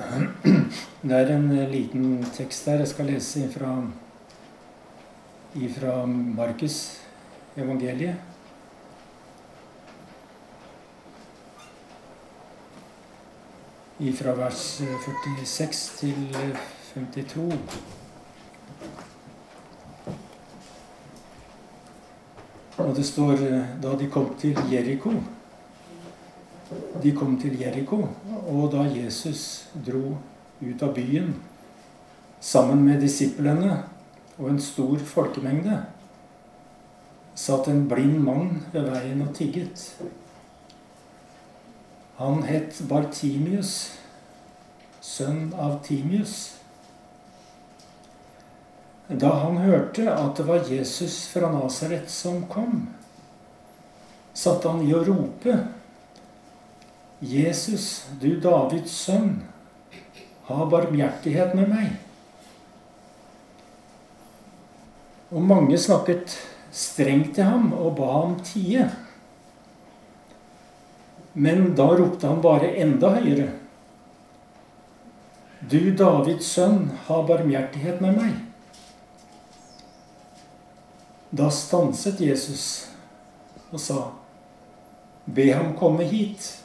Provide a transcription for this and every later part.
Det er en liten tekst der jeg skal lese ifra, ifra Markus evangeliet. Ifra vers 46 til 52. Og det står da de kom til Jeriko De kom til Jeriko, og da Jesus dro ut av byen sammen med disiplene og en stor folkemengde, satt en blind mann ved veien og tigget. Han het Bartimius, sønn av Timius. Da han hørte at det var Jesus fra Nasaret som kom, satte han i å rope Jesus, du Davids sønn, ha barmhjertighet med meg. Og mange snakket strengt til ham og ba ham tie. Men da ropte han bare enda høyere. Du Davids sønn, ha barmhjertighet med meg. Da stanset Jesus og sa, Be ham komme hit.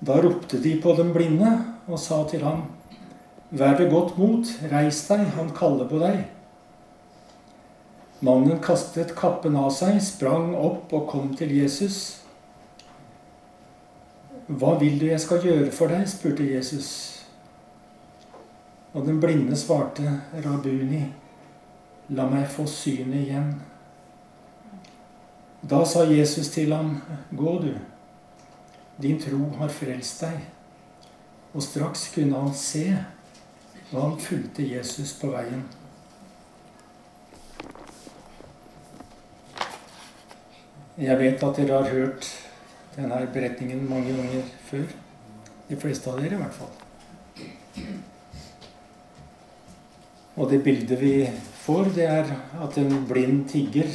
Da ropte de på den blinde og sa til ham, Vær ved godt mot, reis deg, han kaller på deg. Mannen kastet kappen av seg, sprang opp og kom til Jesus. Hva vil du jeg skal gjøre for deg? spurte Jesus. Og den blinde svarte, Rabuni, la meg få synet igjen. Da sa Jesus til ham, gå du. Din tro har frelst deg. Og straks kunne han se, og han fulgte Jesus på veien. Jeg vet at dere har hørt denne beretningen mange ganger før. De fleste av dere, i hvert fall. Og det bildet vi får, det er at en blind tigger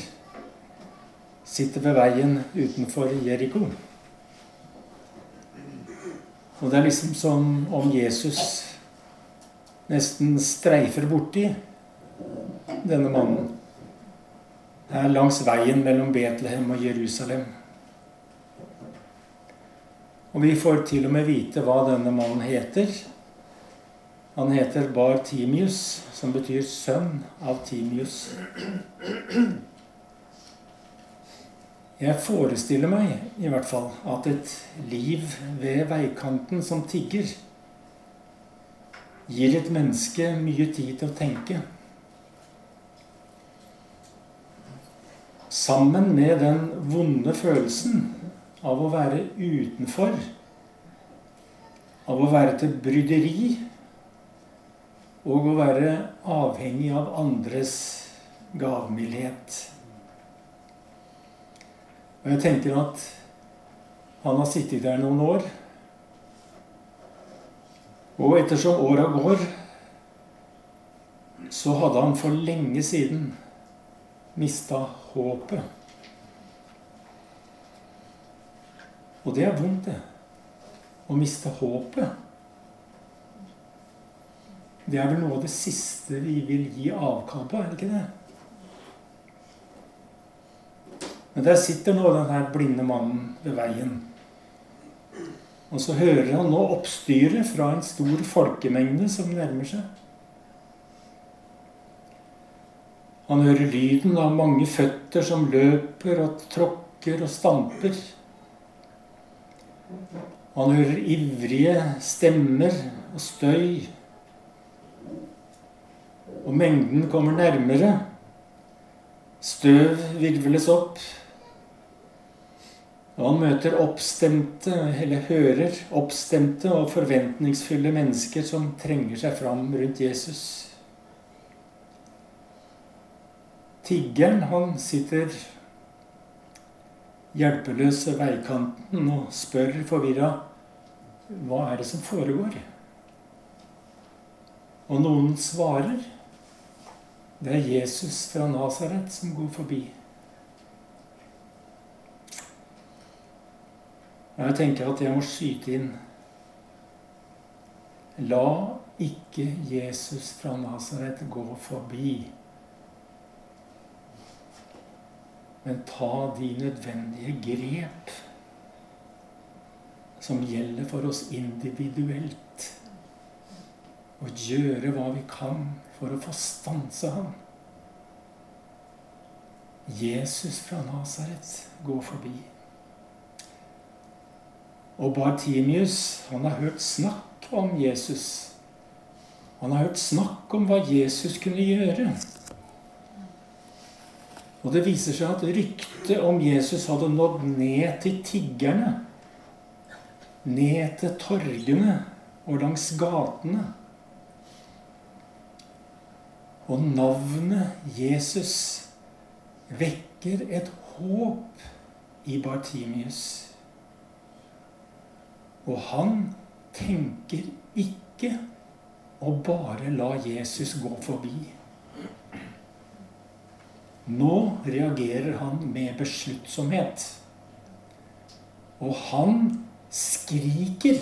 sitter ved veien utenfor Jeriko. Og det er liksom som om Jesus nesten streifer borti denne mannen. Det er langs veien mellom Betlehem og Jerusalem. Og vi får til og med vite hva denne mannen heter. Han heter Bar Timius, som betyr sønn av Timius. Jeg forestiller meg i hvert fall at et liv ved veikanten som tigger gir et menneske mye tid til å tenke. Sammen med den vonde følelsen av å være utenfor, av å være til bryderi og å være avhengig av andres gavmildhet. Og jeg tenker at han har sittet der noen år. Og ettersom åra går, så hadde han for lenge siden mista håpet. Og det er vondt, det. Å miste håpet. Det er vel noe av det siste vi vil gi avkall på, er det ikke det? Men der sitter nå den her blinde mannen ved veien. Og så hører han nå oppstyret fra en stor folkemengde som nærmer seg. Han hører lyden av mange føtter som løper og tråkker og stamper. Han hører ivrige stemmer og støy. Og mengden kommer nærmere. Støv virvles opp. Og han møter oppstemte, eller hører oppstemte og forventningsfulle mennesker som trenger seg fram rundt Jesus. Tiggeren, han sitter hjelpeløs ved veikanten og spør forvirra hva er det som foregår? Og noen svarer. Det er Jesus fra Nasaret som går forbi. Jeg tenker at jeg må skyte inn La ikke Jesus fra Nasaret gå forbi. Men ta de nødvendige grep som gjelder for oss individuelt. Og gjøre hva vi kan for å få stanse ham. Jesus fra Nasaret går forbi. Og Bartimius han har hørt snakk om Jesus. Han har hørt snakk om hva Jesus kunne gjøre. Og det viser seg at ryktet om Jesus hadde nådd ned til tiggerne. Ned til torgene og langs gatene. Og navnet Jesus vekker et håp i Bartimius. Og han tenker ikke å bare la Jesus gå forbi. Nå reagerer han med besluttsomhet. Og han skriker.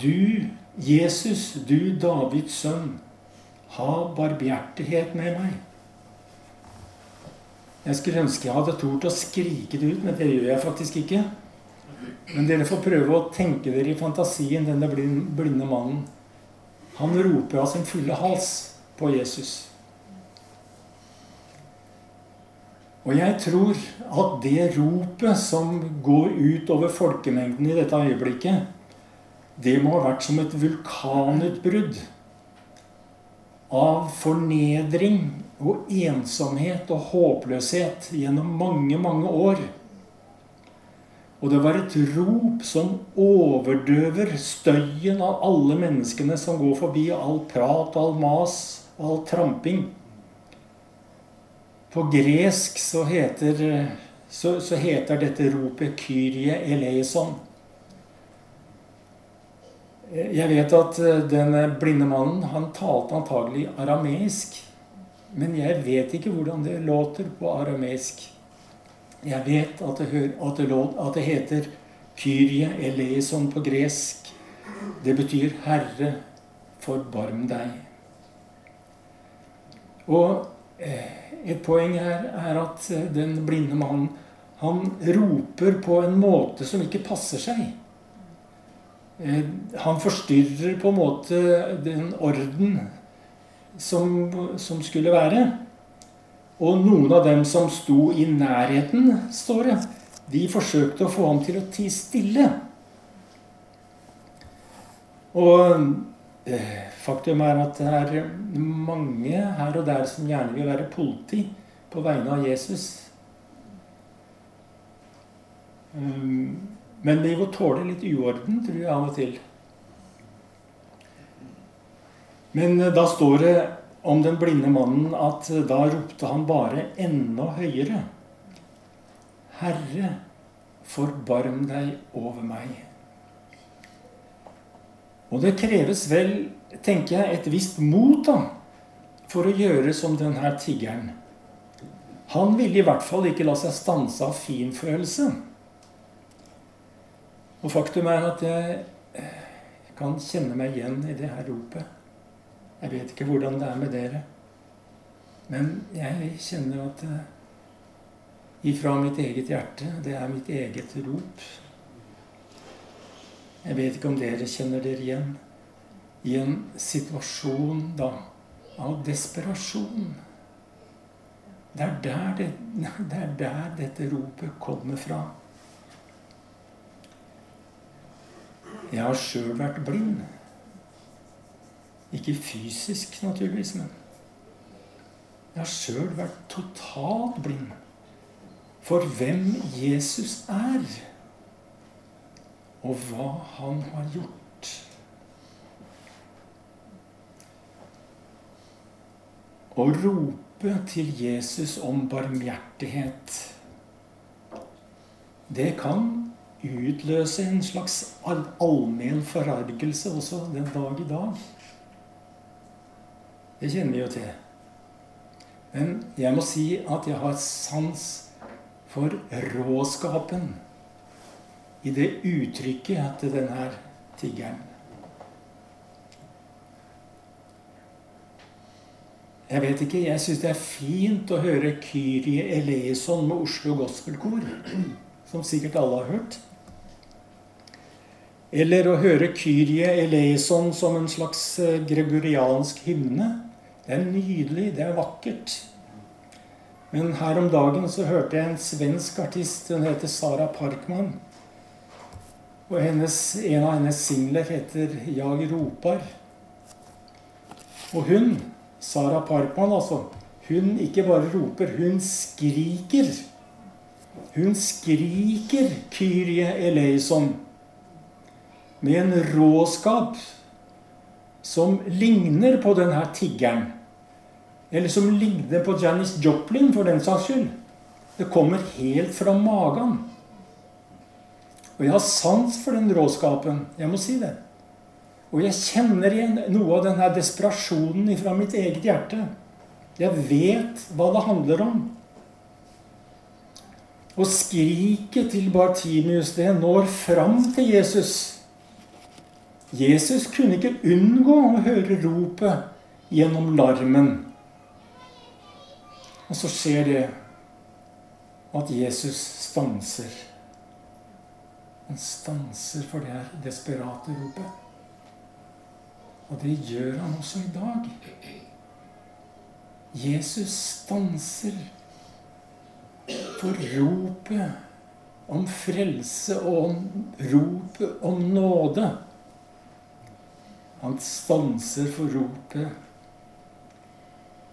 Du, Jesus, du Davids sønn, ha barmhjertighet med meg. Jeg skulle ønske jeg hadde tort å skrike det ut, men det gjør jeg faktisk ikke. Men dere får prøve å tenke dere i fantasien, denne blinde mannen. Han roper av sin fulle hals på Jesus. Og jeg tror at det ropet som går ut over folkemengden i dette øyeblikket, det må ha vært som et vulkanutbrudd av fornedring og ensomhet og håpløshet gjennom mange, mange år. Og det var et rop som overdøver støyen av alle menneskene som går forbi, all prat all mas all tramping. På gresk så heter, så, så heter dette ropet 'Kyrie eleison'. Jeg vet at den blinde mannen han talte antagelig arameisk. Men jeg vet ikke hvordan det låter på arameisk. Jeg vet at det, at det, låt, at det heter Kyrie eleison på gresk. Det betyr 'Herre, forbarm deg'. Og eh, et poeng her er at eh, den blinde mannen han roper på en måte som ikke passer seg. Eh, han forstyrrer på en måte den orden som, som skulle være. Og noen av dem som sto i nærheten, står det, de forsøkte å få ham til å tie stille. Og eh, Faktum er at det er mange her og der som gjerne vil være politi på vegne av Jesus. Um, men vi må tåle litt uorden, tror jeg, av og til. Men eh, da står det om den blinde mannen at eh, da ropte han bare enda høyere. Herre, forbarm deg over meg. Og det kreves vel tenker jeg, et visst mot da, for å gjøre som denne tiggeren. Han ville i hvert fall ikke la seg stanse av finfølelse. Og faktum er at jeg kan kjenne meg igjen i det her ropet. Jeg vet ikke hvordan det er med dere. Men jeg kjenner at ifra mitt eget hjerte Det er mitt eget rop. Jeg vet ikke om dere kjenner dere igjen i en situasjon da av desperasjon. Det er der, det, det er der dette ropet kommer fra. Jeg har sjøl vært blind. Ikke fysisk, naturligvis, men jeg har sjøl vært totalt blind for hvem Jesus er, og hva han har gjort. Å rope til Jesus om barmhjertighet, det kan utløse en slags allmenn forargelse også den dag i dag. Det kjenner vi jo til. Men jeg må si at jeg har sans for råskapen i det uttrykket til denne tiggeren. Jeg vet ikke, jeg syns det er fint å høre Kyrie eleison med Oslo Gospelkor, som sikkert alle har hørt. Eller å høre Kyrie eleison som en slags eh, gregoriansk hymne. Det er nydelig, det er vakkert. Men her om dagen så hørte jeg en svensk artist. Hun heter Sara Parkman. Og hennes, en av hennes singler heter 'Jag ropar'. Og hun Sara Parkman, altså. Hun ikke bare roper, hun skriker. Hun skriker Kyrie eleison med en råskap som ligner på denne tiggeren. Eller som ligner på Janis Joplin, for den saks skyld. Det kommer helt fra magen. Og jeg har sans for den råskapen. Jeg må si det. Og jeg kjenner igjen noe av denne desperasjonen fra mitt eget hjerte. Jeg vet hva det handler om. Og skriket til Bartimius, det når fram til Jesus. Jesus kunne ikke unngå å høre ropet gjennom larmen. Og så skjer det at Jesus stanser. Han stanser for det her desperate ropet. Og det gjør han også i dag. Jesus stanser for ropet om frelse og om ropet om nåde. Han stanser for ropet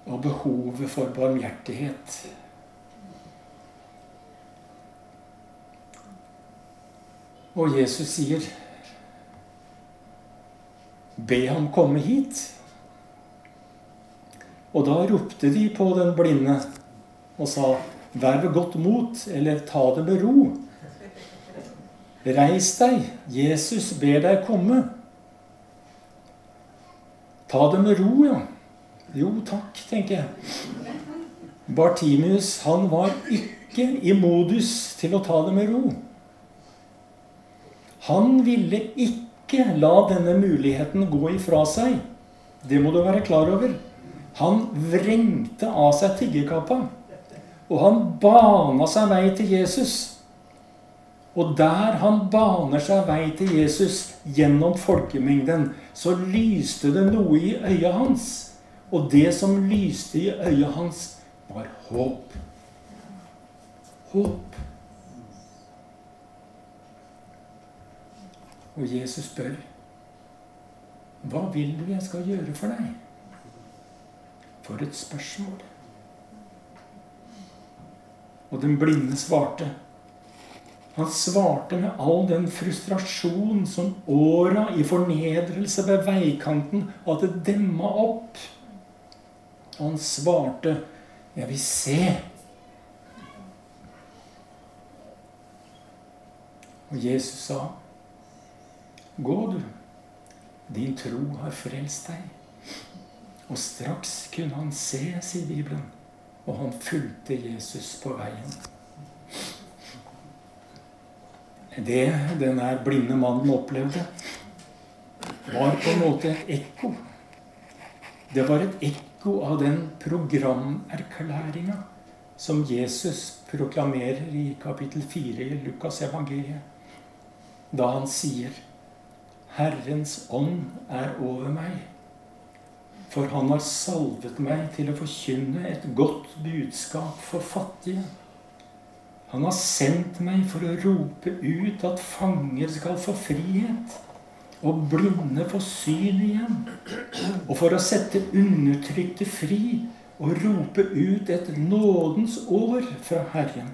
og behovet for barmhjertighet. Og Jesus sier Be ham komme hit. Og da ropte de på den blinde og sa, Vær ved godt mot, eller ta det med ro. Reis deg, Jesus ber deg komme. Ta det med ro, ja. Jo, takk, tenker jeg. Bartimius, han var ikke i modus til å ta det med ro. Han ville ikke la denne muligheten gå ifra seg. Det må du være klar over. Han vrengte av seg tiggerkappa. Og han bana seg vei til Jesus. Og der han baner seg vei til Jesus gjennom folkemengden, så lyste det noe i øyet hans. Og det som lyste i øyet hans, var håp. Håp. Og Jesus spør, 'Hva vil du jeg skal gjøre for deg?' For et spørsmål. Og den blinde svarte. Han svarte med all den frustrasjon som åra i fornedrelse ved veikanten hadde demma opp. Han svarte, 'Jeg vil se'. Og Jesus sa, Gå, du. Din tro har frelst deg. Og straks kunne han se, sier Bibelen, og han fulgte Jesus på veien. Det denne blinde mannen opplevde, var på en måte et ekko. Det var et ekko av den programerklæringa som Jesus proklamerer i kapittel 4 i Lukas evangeliet, da han sier Herrens ånd er over meg, for han har salvet meg til å forkynne et godt budskap for fattige. Han har sendt meg for å rope ut at fanger skal få frihet, og blinde for syn igjen, og for å sette undertrykte fri og rope ut et nådens år fra Herren.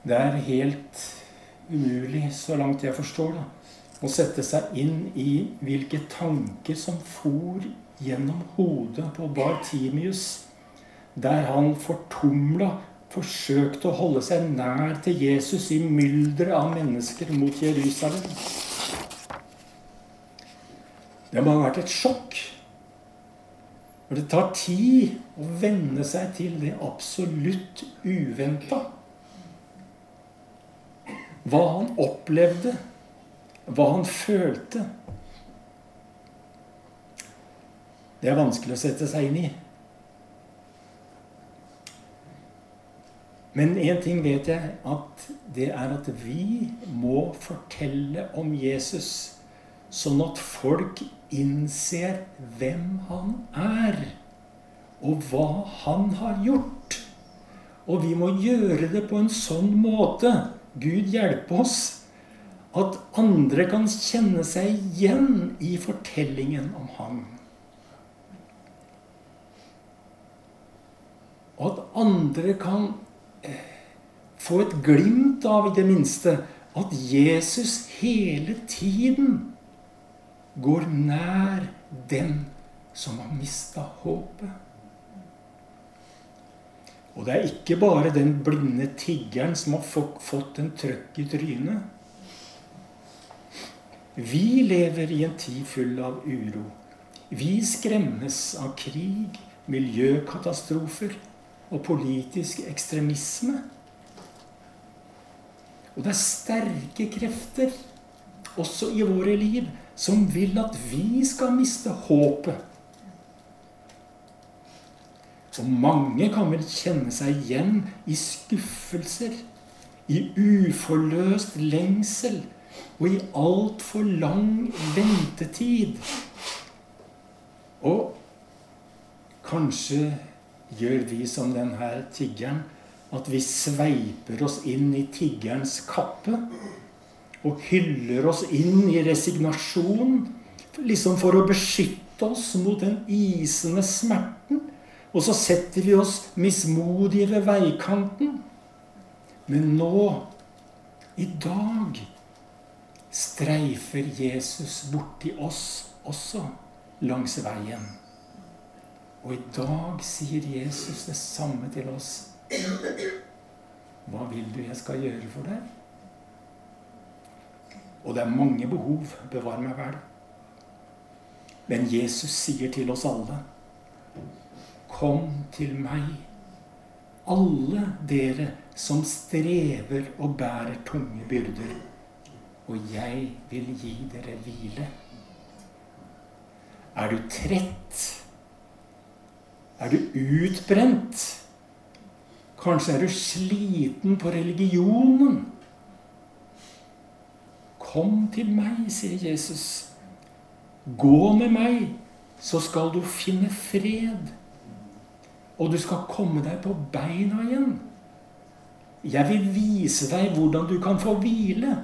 Det er helt umulig, så langt jeg forstår det, å sette seg inn i hvilke tanker som for gjennom hodet på Bartimius, der han fortumla forsøkte å holde seg nær til Jesus i mylderet av mennesker mot Jerusalem. Det må ha vært et sjokk. For det tar tid å venne seg til det absolutt uventa. Hva han opplevde, hva han følte. Det er vanskelig å sette seg inn i. Men én ting vet jeg, at det er at vi må fortelle om Jesus sånn at folk innser hvem han er, og hva han har gjort. Og vi må gjøre det på en sånn måte, Gud hjelpe oss, at andre kan kjenne seg igjen i fortellingen om ham. Og at andre kan få et glimt av, i det minste, at Jesus hele tiden går nær den som har mista håpet. Og det er ikke bare den blinde tiggeren som har fått en trøkk i trynet. Vi lever i en tid full av uro. Vi skremmes av krig, miljøkatastrofer og politisk ekstremisme. Og det er sterke krefter, også i våre liv, som vil at vi skal miste håpet. Og mange kan vel kjenne seg igjen i skuffelser, i uforløst lengsel og i altfor lang ventetid. Og kanskje gjør vi som denne tiggeren, at vi sveiper oss inn i tiggerens kappe og hyller oss inn i resignasjon, liksom for å beskytte oss mot den isende smerten. Og så setter vi oss mismodige ved veikanten. Men nå, i dag, streifer Jesus borti oss også langs veien. Og i dag sier Jesus det samme til oss. Hva vil du jeg skal gjøre for deg? Og det er mange behov, bevar meg vel. Men Jesus sier til oss alle Kom til meg, alle dere som strever og bærer tunge byrder, og jeg vil gi dere hvile. Er du trett? Er du utbrent? Kanskje er du sliten på religionen? Kom til meg, sier Jesus. Gå med meg, så skal du finne fred. Og du skal komme deg på beina igjen. Jeg vil vise deg hvordan du kan få hvile.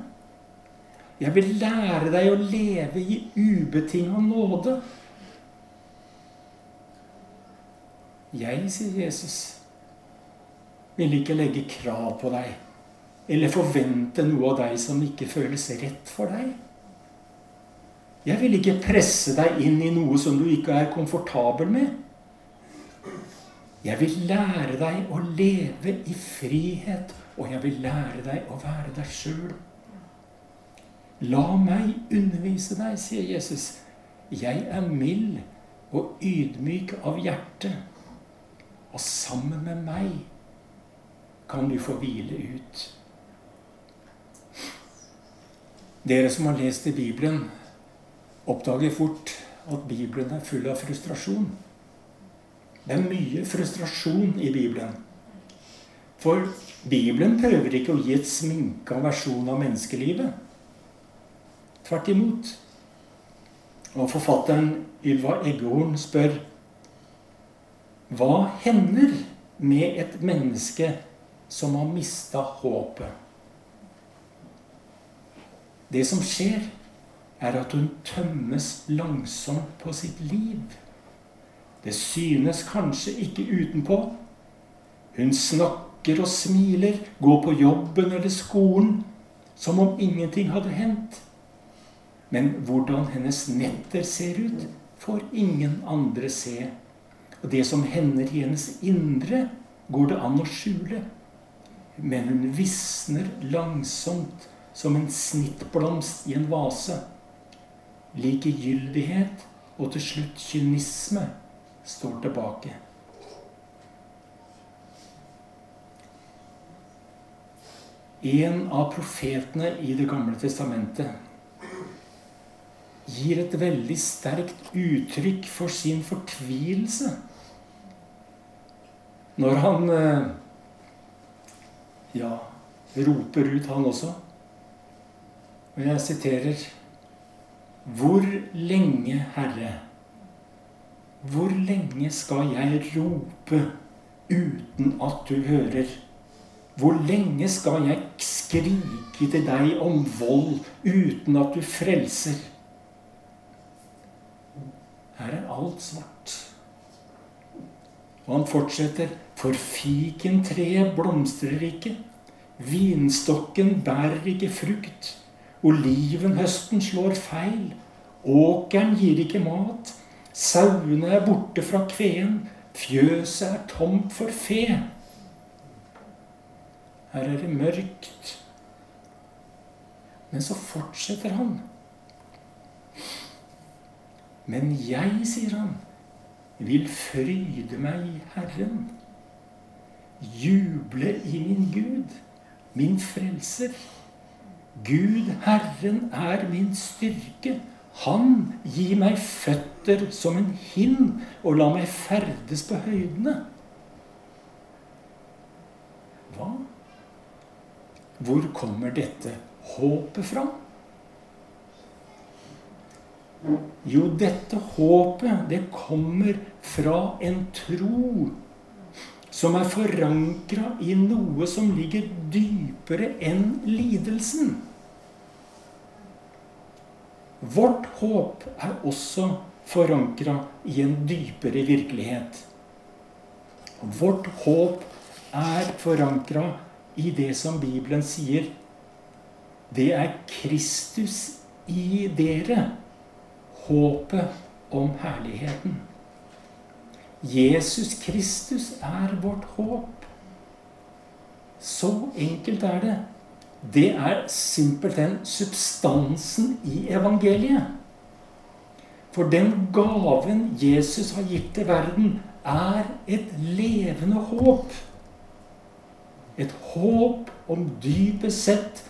Jeg vil lære deg å leve i ubetinga nåde. Jeg, sier Jesus, vil ikke legge krav på deg eller forvente noe av deg som ikke føles rett for deg. Jeg vil ikke presse deg inn i noe som du ikke er komfortabel med. Jeg vil lære deg å leve i frihet, og jeg vil lære deg å være deg sjøl. La meg undervise deg, sier Jesus. Jeg er mild og ydmyk av hjerte. Og sammen med meg kan du få hvile ut. Dere som har lest i Bibelen, oppdager fort at Bibelen er full av frustrasjon. Det er mye frustrasjon i Bibelen. For Bibelen prøver ikke å gi et sminka versjon av menneskelivet. Tvert imot. Og forfatteren Ylva Eggehorn spør Hva hender med et menneske som har mista håpet? Det som skjer, er at hun tømmes langsomt på sitt liv. Det synes kanskje ikke utenpå. Hun snakker og smiler, går på jobben eller skolen som om ingenting hadde hendt. Men hvordan hennes netter ser ut, får ingen andre se. Og det som hender i hennes indre, går det an å skjule. Men hun visner langsomt som en snittblomst i en vase. Likegyldighet og til slutt kynisme står tilbake. En av profetene i Det gamle testamentet gir et veldig sterkt uttrykk for sin fortvilelse når han eh, ja, roper ut, han også. Og jeg siterer Hvor lenge, Herre, hvor lenge skal jeg rope uten at du hører? Hvor lenge skal jeg skrike til deg om vold uten at du frelser? Her er alt svart. Og han fortsetter. For fikentreet blomstrer ikke. Vinstokken bærer ikke frukt. Olivenhøsten slår feil. Åkeren gir ikke mat. Sauene er borte fra kveen. Fjøset er tomt for fe. Her er det mørkt. Men så fortsetter han. Men jeg, sier han, vil fryde meg i Herren. Juble i min Gud, min frelser. Gud, Herren, er min styrke. Han gir meg føtter som en hind og lar meg ferdes på høydene. Hva? Hvor kommer dette håpet fra? Jo, dette håpet, det kommer fra en tro som er forankra i noe som ligger dypere enn lidelsen. Vårt håp er også forankra i en dypere virkelighet. Vårt håp er forankra i det som Bibelen sier. Det er Kristus i dere, håpet om herligheten. Jesus Kristus er vårt håp. Så enkelt er det. Det er simpelthen substansen i evangeliet. For den gaven Jesus har gitt til verden, er et levende håp. Et håp om dypest sett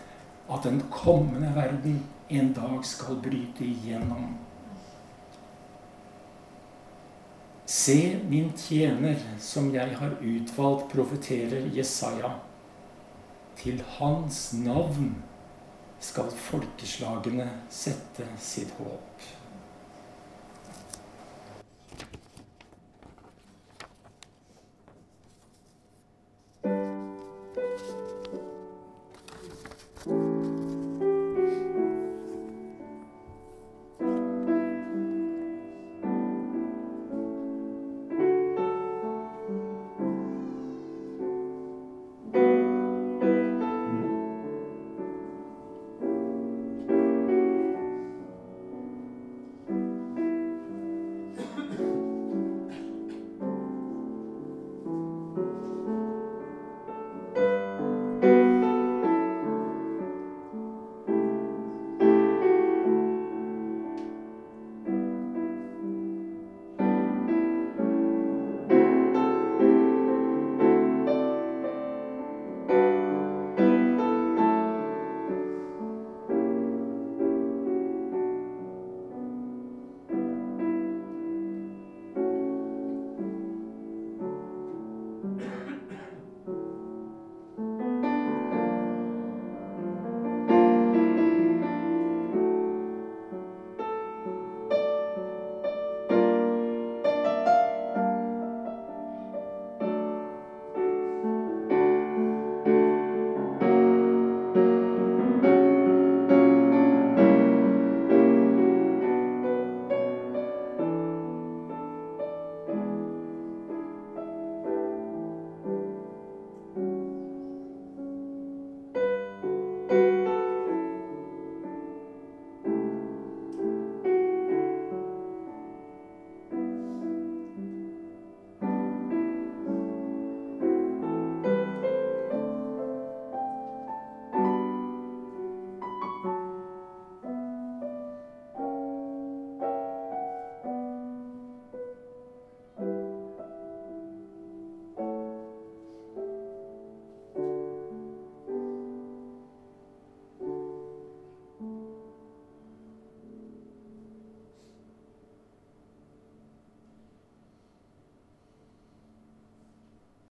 at den kommende verden en dag skal bryte igjennom. Se min tjener, som jeg har utvalgt, profeterer Jesaja. Til hans navn skal folkeslagene sette sitt håp.